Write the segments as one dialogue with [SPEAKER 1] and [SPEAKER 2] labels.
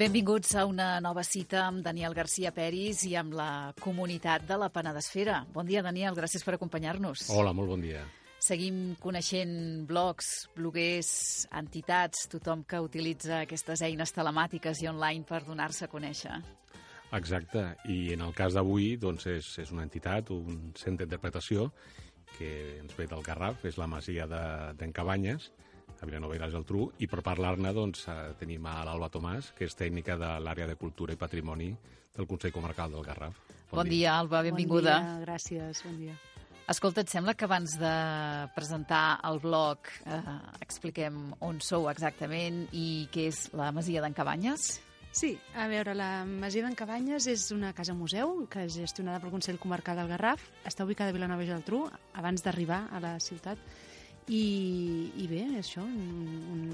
[SPEAKER 1] Benvinguts a una nova cita amb Daniel Garcia Peris i amb la comunitat de la Penedesfera. Bon dia, Daniel, gràcies per acompanyar-nos.
[SPEAKER 2] Hola, molt bon dia.
[SPEAKER 1] Seguim coneixent blogs, bloguers, entitats, tothom que utilitza aquestes eines telemàtiques i online per donar-se a conèixer.
[SPEAKER 2] Exacte, i en el cas d'avui doncs és, és una entitat, un centre d'interpretació que ens ve del Garraf, és la masia d'en Cabanyes, a Vilanova i la Geltrú, i per parlar-ne doncs, eh, tenim a l'Alba Tomàs, que és tècnica de l'àrea de Cultura i Patrimoni del Consell Comarcal del Garraf.
[SPEAKER 1] Bon, bon dia. dia, Alba, benvinguda.
[SPEAKER 3] Bon dia, gràcies, bon dia.
[SPEAKER 1] Escolta, et sembla que abans de presentar el blog eh, expliquem on sou exactament i què és la Masia d'en Cabanyes?
[SPEAKER 3] Sí, a veure, la Masia d'en Cabanyes és una casa-museu que és gestionada pel Consell Comarcal del Garraf. Està ubicada a Vilanova i Geltrú, abans d'arribar a la ciutat. I, i bé, això, un, un,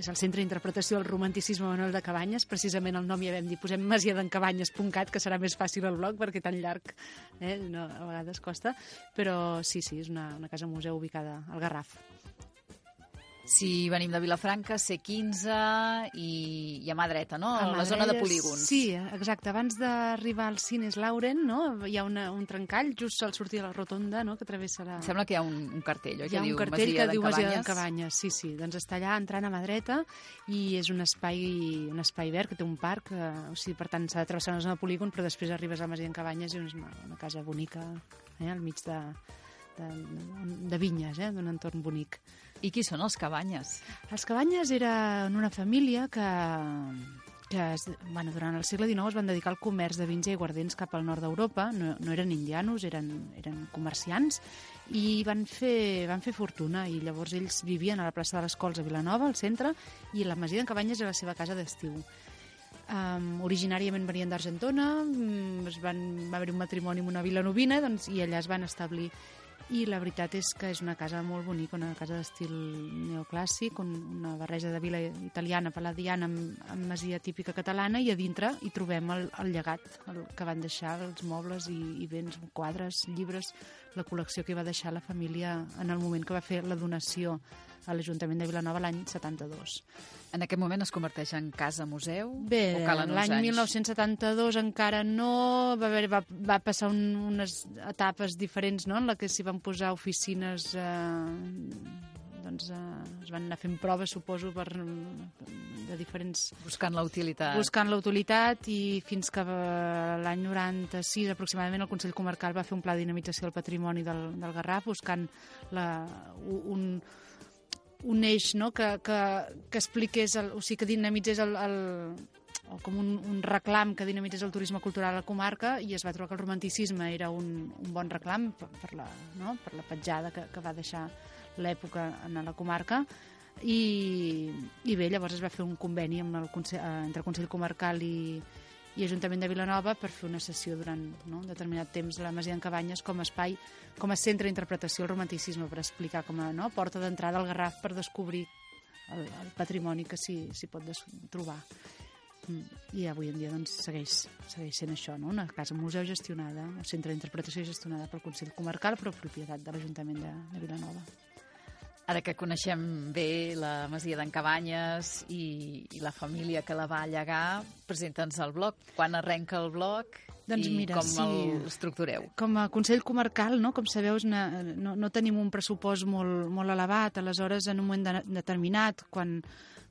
[SPEAKER 3] és el centre d'interpretació del romanticisme manuel de Cabanyes, precisament el nom ja vam dir, posem masiadencabanyes.cat, que serà més fàcil el blog, perquè tan llarg eh, no, a vegades costa, però sí, sí, és una, una casa museu ubicada al Garraf.
[SPEAKER 1] Si venim de Vilafranca, C15 i, i a mà dreta, no?
[SPEAKER 3] A,
[SPEAKER 1] la zona de polígons.
[SPEAKER 3] Sí, exacte. Abans d'arribar al Cines Lauren, no? hi ha una, un trencall just al sortir de la rotonda no? que travessa la...
[SPEAKER 1] Em sembla que hi ha un, un cartell, oi?
[SPEAKER 3] Hi ha
[SPEAKER 1] que
[SPEAKER 3] un
[SPEAKER 1] diu
[SPEAKER 3] cartell
[SPEAKER 1] Masia
[SPEAKER 3] que diu Masia de Cabanyes, sí, sí. Doncs està allà entrant a mà dreta i és un espai, un espai verd que té un parc, eh, o sigui, per tant s'ha de travessar una zona de polígon, però després arribes a Masia de Cabanyes i és una, una casa bonica eh, al mig de, de, de vinyes, eh, d'un entorn bonic.
[SPEAKER 1] I qui són els Cabanyes?
[SPEAKER 3] Els Cabanyes eren una família que, que es, bueno, durant el segle XIX es van dedicar al comerç de vins i aiguardents cap al nord d'Europa. No, no eren indianos, eren, eren comerciants i van fer, van fer fortuna i llavors ells vivien a la plaça de les Cols a Vilanova, al centre, i la masia d'en Cabanyes era la seva casa d'estiu. Um, originàriament venien d'Argentona, um, es van, va haver un matrimoni amb una vilanovina doncs, i allà es van establir i la veritat és que és una casa molt bonica, una casa d'estil neoclàssic, un, una barreja de vila italiana, paladiana, amb, amb masia típica catalana, i a dintre hi trobem el, el llegat el que van deixar, els mobles i, i béns, quadres, llibres, la col·lecció que va deixar la família en el moment que va fer la donació a l'Ajuntament de Vilanova l'any 72.
[SPEAKER 1] En aquest moment es converteix en casa-museu?
[SPEAKER 3] Bé, l'any
[SPEAKER 1] anys?
[SPEAKER 3] 1972 encara no, va, haver, va, va passar un, unes etapes diferents no? en la que s'hi van posar oficines eh, doncs eh, es van anar fent proves, suposo, per, de diferents...
[SPEAKER 1] Buscant la utilitat.
[SPEAKER 3] Buscant la utilitat i fins que eh, l'any 96 aproximadament el Consell Comarcal va fer un pla de dinamització del patrimoni del, del Garraf buscant la, un, un eix no? que, que, que expliqués, el, o sigui, que dinamitzés el, el, o com un, un reclam que dinamitzés el turisme cultural a la comarca i es va trobar que el romanticisme era un, un bon reclam per, per, la, no? per la petjada que, que va deixar l'època en la comarca i, i bé, llavors es va fer un conveni amb el Consell, eh, entre el Consell Comarcal i, i Ajuntament de Vilanova per fer una sessió durant no, un determinat temps a la Masia en Cabanyes com a espai, com a centre d'interpretació del romanticisme, per explicar com a no, porta d'entrada al Garraf per descobrir el, el patrimoni que s'hi pot trobar. Mm, I avui en dia doncs, segueix, segueix sent això, no? una casa museu gestionada, un centre d'interpretació gestionada pel Consell Comarcal, però propietat de l'Ajuntament de, de Vilanova.
[SPEAKER 1] Ara que coneixem bé la masia d'en Cabanyes i, i la família que la va llegar, presenta'ns el blog. Quan arrenca el blog
[SPEAKER 3] doncs
[SPEAKER 1] i
[SPEAKER 3] mira,
[SPEAKER 1] com
[SPEAKER 3] sí.
[SPEAKER 1] l'estrictureu?
[SPEAKER 3] Com a Consell Comarcal, no, com sabeu, una, no, no tenim un pressupost molt, molt elevat. Aleshores, en un moment de, determinat, quan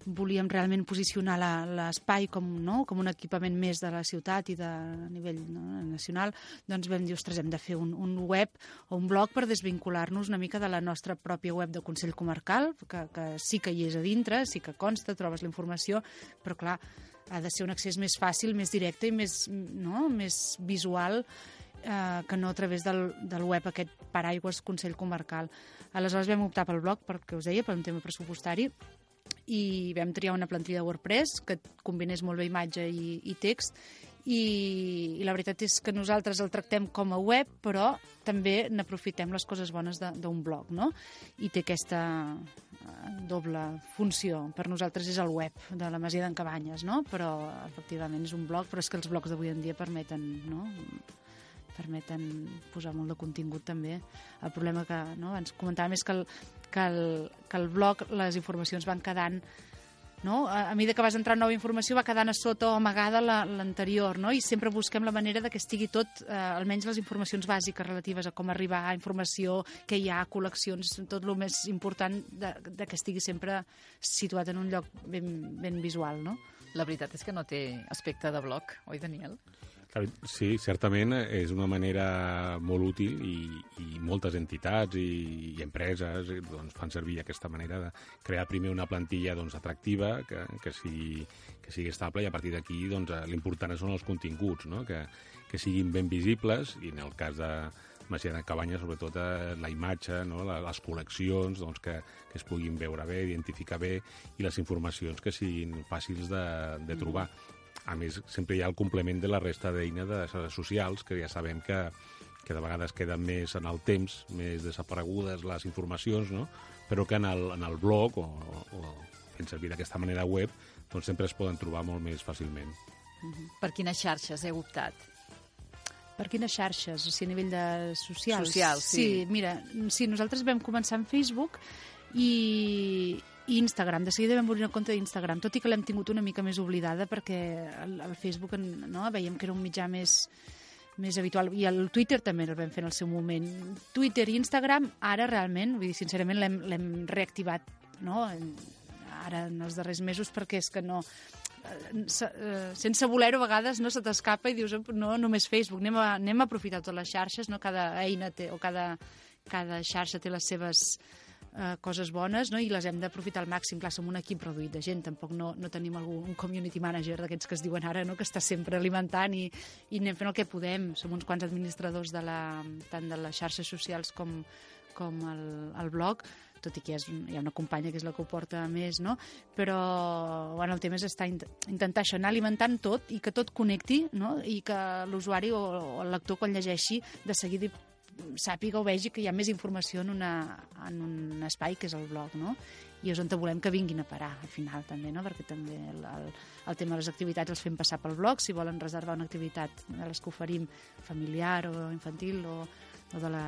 [SPEAKER 3] volíem realment posicionar l'espai com, no, com un equipament més de la ciutat i de a nivell no, nacional, doncs vam dir, ostres, hem de fer un, un web o un blog per desvincular-nos una mica de la nostra pròpia web de Consell Comarcal, que, que sí que hi és a dintre, sí que consta, trobes la informació, però clar, ha de ser un accés més fàcil, més directe i més, no, més visual eh, que no a través del, del web aquest paraigües Consell Comarcal. Aleshores vam optar pel blog, perquè us deia, per un tema pressupostari, i vam triar una plantilla de WordPress que combinés molt bé imatge i, i text i, i la veritat és que nosaltres el tractem com a web però també n'aprofitem les coses bones d'un blog no? i té aquesta eh, doble funció. Per nosaltres és el web de la Masia d'en Cabanyes, no? però efectivament és un blog, però és que els blogs d'avui en dia permeten no? permeten posar molt de contingut també. El problema que no, ens comentàvem és que el, que el, que el blog les informacions van quedant no? A, a mesura que vas entrant nova informació va quedant a sota o amagada l'anterior, no? i sempre busquem la manera de que estigui tot, eh, almenys les informacions bàsiques relatives a com arribar a informació, que hi ha, col·leccions, tot el més important de, de que estigui sempre situat en un lloc ben, ben visual. No?
[SPEAKER 1] La veritat és que no té aspecte de blog, oi, Daniel?
[SPEAKER 2] Sí, certament és una manera molt útil i, i moltes entitats i, i empreses doncs, fan servir aquesta manera de crear primer una plantilla doncs, atractiva, que, que, sigui, que sigui estable i a partir d'aquí doncs, l'important són els continguts, no? que, que siguin ben visibles i en el cas de Masia de Cabanya sobretot eh, la imatge, no? les col·leccions doncs, que, que es puguin veure bé, identificar bé i les informacions que siguin fàcils de, de trobar. Mm a més, sempre hi ha el complement de la resta d'eines de les socials, que ja sabem que, que de vegades queden més en el temps, més desaparegudes les informacions, no? però que en el, en el blog o, o fent servir d'aquesta manera web doncs sempre es poden trobar molt més fàcilment.
[SPEAKER 1] Uh -huh. Per quines xarxes heu optat?
[SPEAKER 3] Per quines xarxes? O sigui, a nivell de socials?
[SPEAKER 1] Socials, sí.
[SPEAKER 3] Sí, mira, sí, nosaltres vam començar en Facebook i, i Instagram, de seguida vam obrir una compte d'Instagram, tot i que l'hem tingut una mica més oblidada perquè el, el Facebook no, veiem que era un mitjà més, més habitual. I el Twitter també el vam fer en el seu moment. Twitter i Instagram, ara realment, vull dir, sincerament, l'hem reactivat, no? Ara, en els darrers mesos, perquè és que no eh, sense voler-ho a vegades no se t'escapa i dius no només Facebook, anem a, anem a aprofitar totes les xarxes, no? cada eina té, o cada, cada xarxa té les seves eh, coses bones no? i les hem d'aprofitar al màxim. Clar, som un equip reduït de gent, tampoc no, no tenim algú, un community manager d'aquests que es diuen ara, no? que està sempre alimentant i, i anem fent el que podem. Som uns quants administradors de la, tant de les xarxes socials com, com el, el blog, tot i que és, hi ha una companya que és la que ho porta més, no? Però bueno, el tema és estar, intentar això, anar alimentant tot i que tot connecti, no? I que l'usuari o, o el lector quan llegeixi de seguida sàpiga o vegi que hi ha més informació en, una, en un espai que és el blog, no? I és on volem que vinguin a parar, al final, també, no? Perquè també el, el, el tema de les activitats els fem passar pel blog, si volen reservar una activitat de les que oferim familiar o infantil o, o de la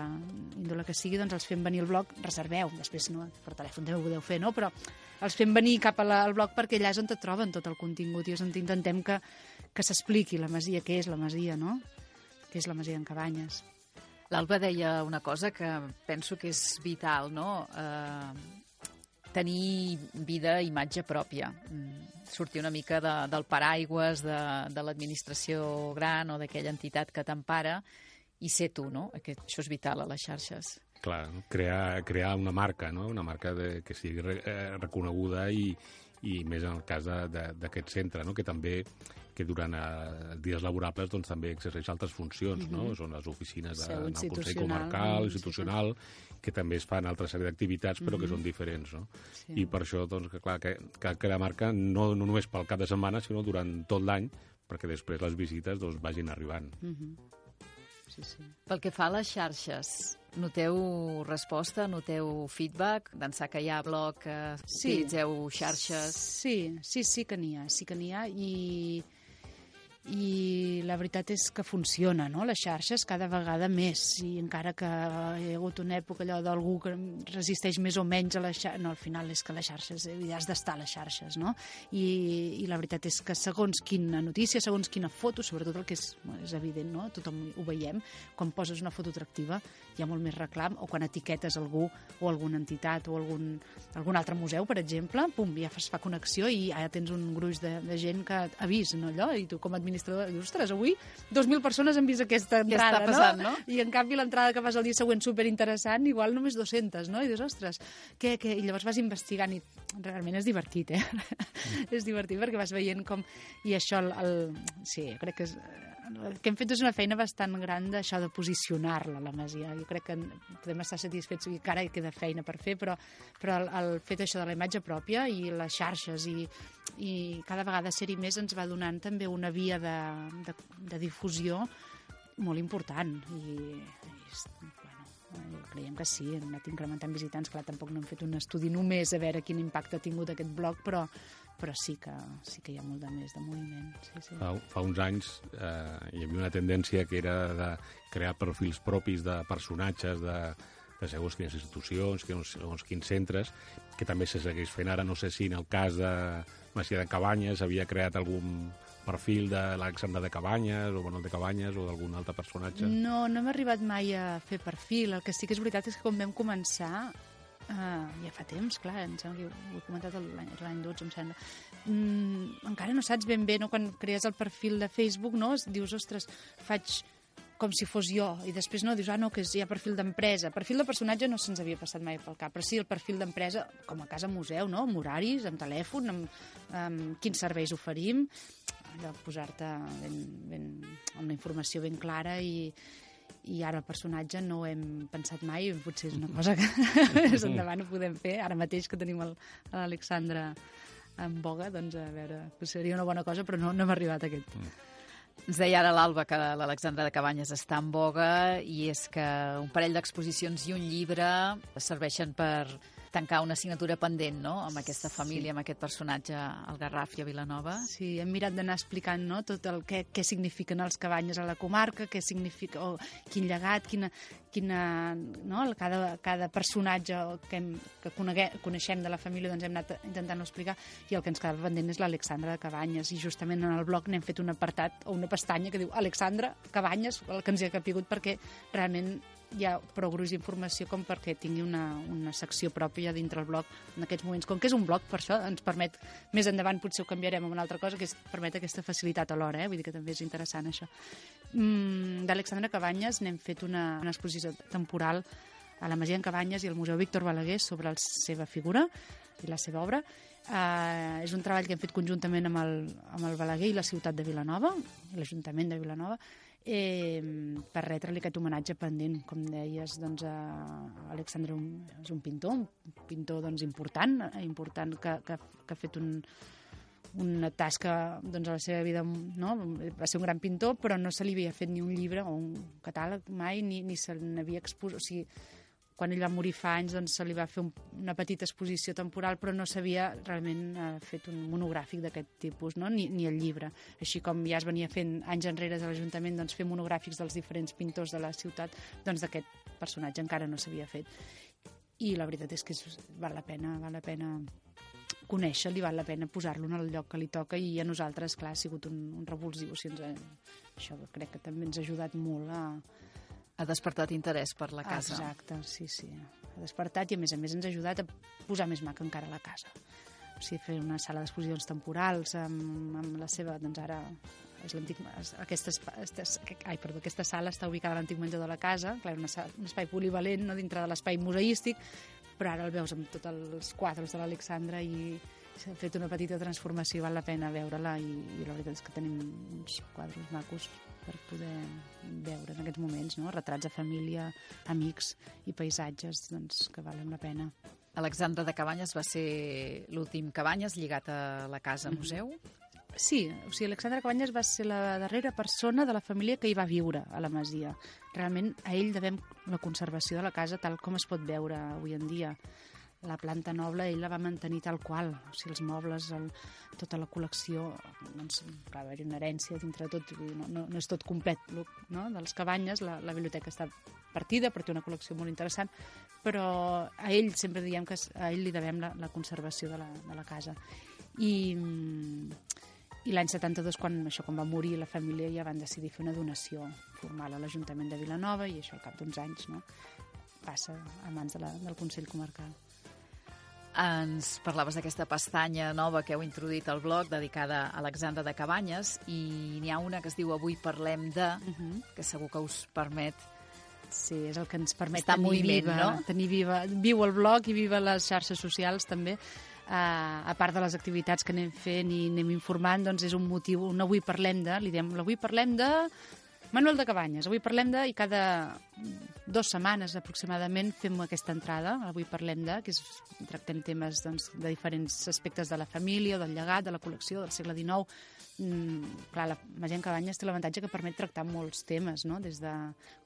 [SPEAKER 3] índole que sigui, doncs els fem venir al blog, reserveu, després no, per telèfon també ho podeu fer, no? Però els fem venir cap la, al blog perquè allà és on troben tot el contingut i és on intentem que, que s'expliqui la masia, què és la masia, no? Què és la masia en Cabanyes.
[SPEAKER 1] L'Alba deia una cosa que penso que és vital, no? Eh, tenir vida imatge pròpia. Mm, sortir una mica de, del paraigües de, de l'administració gran o d'aquella entitat que t'empara i ser tu, no? Aquest, això és vital a les xarxes.
[SPEAKER 2] Clar, crear, crear una marca, no? Una marca de, que sigui re, eh, reconeguda i, i més en el cas d'aquest centre, no? que també que durant eh, dies laborables doncs, també exerceix altres funcions, mm -hmm. no? Mhm. Són les oficines de, el Consell Comarcal, institucional, que també es fan altra sèrie d'activitats, però mm -hmm. que mhm. són diferents, no? Sí. I per això, doncs, que, clar, que, que, que la marca no, no només pel cap de setmana, sinó durant tot l'any, perquè després les visites doncs, vagin arribant. Mm -hmm.
[SPEAKER 1] Sí, sí. Pel que fa a les xarxes, noteu resposta, noteu feedback? D'ençà que hi ha blog, que sí. utilitzeu xarxes...
[SPEAKER 3] Sí, sí, sí que n'hi ha, sí que n'hi ha, i i la veritat és que funciona, no?, les xarxes cada vegada més, i encara que hi ha hagut una època allò d'algú que resisteix més o menys a les xarxes, no, al final és que les xarxes, eh, has d'estar a les xarxes, no?, I, i la veritat és que segons quina notícia, segons quina foto, sobretot el que és, és evident, no?, tothom ho veiem, quan poses una foto atractiva hi ha molt més reclam, o quan etiquetes algú o alguna entitat o algun, algun altre museu, per exemple, pum, ja es fa connexió i ja tens un gruix de, de gent que ha vist, no, allò, i tu com a administrador dius, ostres, avui 2.000 persones han vist aquesta entrada,
[SPEAKER 1] està passant, no?
[SPEAKER 3] no? I en canvi l'entrada que fas el dia següent superinteressant, igual només 200, no? I dius, ostres, què, què? I llavors vas investigant i realment és divertit, eh? És divertit perquè vas veient com... I això, el, el... sí, crec que és el que hem fet és una feina bastant gran d'això de posicionar-la, la Masia. Jo crec que podem estar satisfets, i encara hi queda feina per fer, però, però el, el fet això de la imatge pròpia i les xarxes i, i cada vegada ser-hi més ens va donant també una via de, de, de difusió molt important i, i bueno, Eh, creiem que sí, hem anat incrementant visitants. Clar, tampoc no hem fet un estudi només a veure quin impacte ha tingut aquest blog, però, però sí que, sí que hi ha molt de més de moviment. Sí, sí.
[SPEAKER 2] Fa, fa uns anys eh, hi havia una tendència que era de crear perfils propis de personatges de, de segons quines institucions, segons quins centres, que també se segueix fent ara. No sé si en el cas de Macia de Cabanyes havia creat algun perfil de l'Alexandre de Cabanyes o Manuel de Cabanyes o d'algun altre personatge?
[SPEAKER 3] No, no hem arribat mai a fer perfil. El que sí que és veritat és que quan vam començar, uh, ja fa temps, clar, em sembla que ho he comentat l'any 12, em sembla, mm, encara no saps ben bé, no? quan crees el perfil de Facebook, no? dius, ostres, faig com si fos jo, i després no, dius, ah, no, que hi ha perfil d'empresa. Perfil de personatge no se'ns havia passat mai pel cap, però sí el perfil d'empresa, com a casa museu, no?, amb horaris, amb telèfon, amb, amb quins serveis oferim, allò, posar-te ben, ben, amb la informació ben clara i, i ara el personatge no ho hem pensat mai, potser és una cosa que més endavant ho podem fer. Ara mateix que tenim l'Alexandra en boga, doncs a veure, seria una bona cosa, però no, no hem arribat a aquest, mm
[SPEAKER 1] ens deia ara l'Alba que l'Alexandra de Cabanyes està en boga i és que un parell d'exposicions i un llibre serveixen per tancar una assignatura pendent, no?, amb aquesta família, sí. amb aquest personatge, el Garraf i a Vilanova.
[SPEAKER 3] Sí, hem mirat d'anar explicant, no?, tot el que, què signifiquen els cabanyes a la comarca, què significa, o quin llegat, quina, quina, no?, cada, cada personatge que, hem, que conegue, coneixem de la família, doncs hem anat intentant explicar, i el que ens quedava pendent és l'Alexandra de Cabanyes, i justament en el blog n'hem fet un apartat, o una pestanya que diu Alexandra Cabanyes, el que ens hi ha capigut, perquè realment hi ha prou gruix d'informació com perquè tingui una, una secció pròpia dintre el blog en aquests moments. Com que és un blog, per això ens permet, més endavant potser ho canviarem a una altra cosa, que és, permet aquesta facilitat alhora, eh? vull dir que també és interessant això. Mm, D'Alexandra Cabanyes n'hem fet una, una exposició temporal a la Masia en Cabanyes i al Museu Víctor Balaguer sobre la seva figura i la seva obra. Uh, és un treball que hem fet conjuntament amb el, amb el Balaguer i la ciutat de Vilanova, l'Ajuntament de Vilanova, eh, per retre-li aquest homenatge pendent. Com deies, doncs, eh, Alexandre és un pintor, un pintor doncs, important, important que, que, que ha fet un, una tasca doncs, a la seva vida, no? va ser un gran pintor, però no se li havia fet ni un llibre o un catàleg mai, ni, ni se n'havia exposat, o sigui, quan ell va morir fa anys doncs, se li va fer un, una petita exposició temporal, però no s'havia realment eh, fet un monogràfic d'aquest tipus, no? ni, ni el llibre. Així com ja es venia fent anys enrere a l'Ajuntament doncs, fer monogràfics dels diferents pintors de la ciutat, doncs d'aquest personatge encara no s'havia fet. I la veritat és que és, val la pena, val la pena conèixer-li, val la pena posar-lo en el lloc que li toca i a nosaltres, clar, ha sigut un, un revulsiu. Sigui, ens, això crec que també ens ha ajudat molt a,
[SPEAKER 1] ha despertat interès per la casa.
[SPEAKER 3] Exacte, sí, sí. Ha despertat i, a més a més, ens ha ajudat a posar més maca encara la casa. O sigui, fer una sala d'exposicions temporals amb, amb la seva, doncs ara és l'antic... Aquesta, ai, perdó, aquesta sala està ubicada a l'antic menjador de la casa, clar, una, un espai polivalent no, dintre de l'espai museístic, però ara el veus amb tots els quadres de l'Alexandra i s'ha fet una petita transformació, val la pena veure-la i, i la veritat és que tenim uns quadres macos per poder veure en aquests moments, no? retrats de família, amics i paisatges doncs, que valen la pena.
[SPEAKER 1] Alexandra de Cabanyes va ser l'últim Cabanyes lligat a la casa mhm. museu?
[SPEAKER 3] Sí, o sigui, Alexandra Cabanyes va ser la darrera persona de la família que hi va viure a la Masia. Realment a ell devem la conservació de la casa tal com es pot veure avui en dia la planta noble ell la va mantenir tal qual, o sigui, els mobles, el, tota la col·lecció, doncs, va haver-hi una herència dintre de tot, no, no, no és tot complet, no? de les cabanyes, la, la biblioteca està partida, però té una col·lecció molt interessant, però a ell sempre diem que a ell li devem la, la conservació de la, de la casa. I, i l'any 72, quan, això, quan va morir la família, ja van decidir fer una donació formal a l'Ajuntament de Vilanova i això al cap d'uns anys no? passa a mans de la, del Consell Comarcal.
[SPEAKER 1] Ens parlaves d'aquesta pestanya nova que heu introduït al blog dedicada a Alexandra de Cabanyes i n'hi ha una que es diu Avui parlem de, uh mhm. -huh. que segur que us permet
[SPEAKER 3] Sí, és el que ens permet
[SPEAKER 1] Estar tenir moviment,
[SPEAKER 3] viva,
[SPEAKER 1] no?
[SPEAKER 3] tenir viva, viu el blog i viva les xarxes socials també. Uh, a part de les activitats que anem fent i anem informant, doncs és un motiu, un avui parlem de, li diem, avui parlem de Manuel de Cabanyes, avui parlem de, i cada dues setmanes aproximadament fem aquesta entrada, avui parlem de, que és, tractem temes doncs, de diferents aspectes de la família, del llegat, de la col·lecció del segle XIX. Mm, clar, la Magent Cabanyes té l'avantatge que permet tractar molts temes, no? des de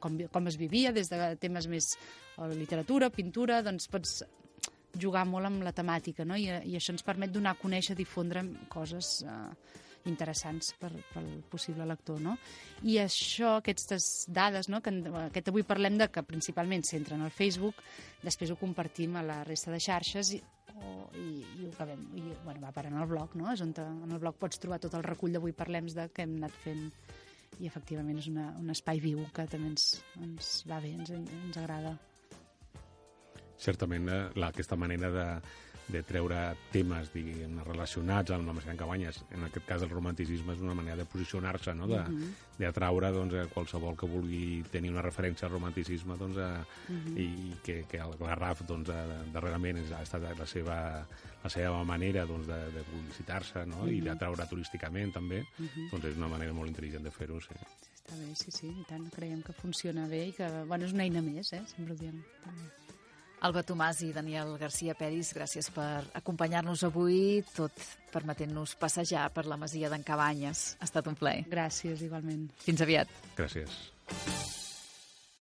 [SPEAKER 3] com, com es vivia, des de temes més literatura, pintura, doncs pots jugar molt amb la temàtica, no? I, i això ens permet donar a conèixer, difondre coses eh, interessants per, pel possible lector, no? I això, aquestes dades, no? que aquest avui parlem de que principalment s'entren al Facebook, després ho compartim a la resta de xarxes i, o, i, i ho acabem, i, bueno, va parar en el blog, no? És on te, en el blog pots trobar tot el recull d'avui parlem de que hem anat fent i efectivament és una, un espai viu que també ens, ens va bé, ens, ens agrada.
[SPEAKER 2] Certament, eh, la, aquesta manera de, de treure temes diguem, relacionats amb la Mercè Cabanyes. En aquest cas, el romanticisme és una manera de posicionar-se, no? d'atraure doncs, a qualsevol que vulgui tenir una referència al romanticisme doncs, a, uh -huh. i que, que el Garraf doncs, a, darrerament ha estat la seva, la seva manera doncs, de, de publicitar-se no? uh -huh. i d'atraure turísticament també, uh -huh. doncs és una manera molt intel·ligent de fer-ho. Sí.
[SPEAKER 3] Està bé, sí, sí, i tant, creiem que funciona bé i que, bueno, és una eina més, eh? sempre ho diem. També.
[SPEAKER 1] Alba Tomàs i Daniel Garcia Peris, gràcies per acompanyar-nos avui, tot permetent-nos passejar per la masia d'en Cabanyes. Ha estat un plaer.
[SPEAKER 3] Gràcies, igualment.
[SPEAKER 1] Fins aviat.
[SPEAKER 2] Gràcies.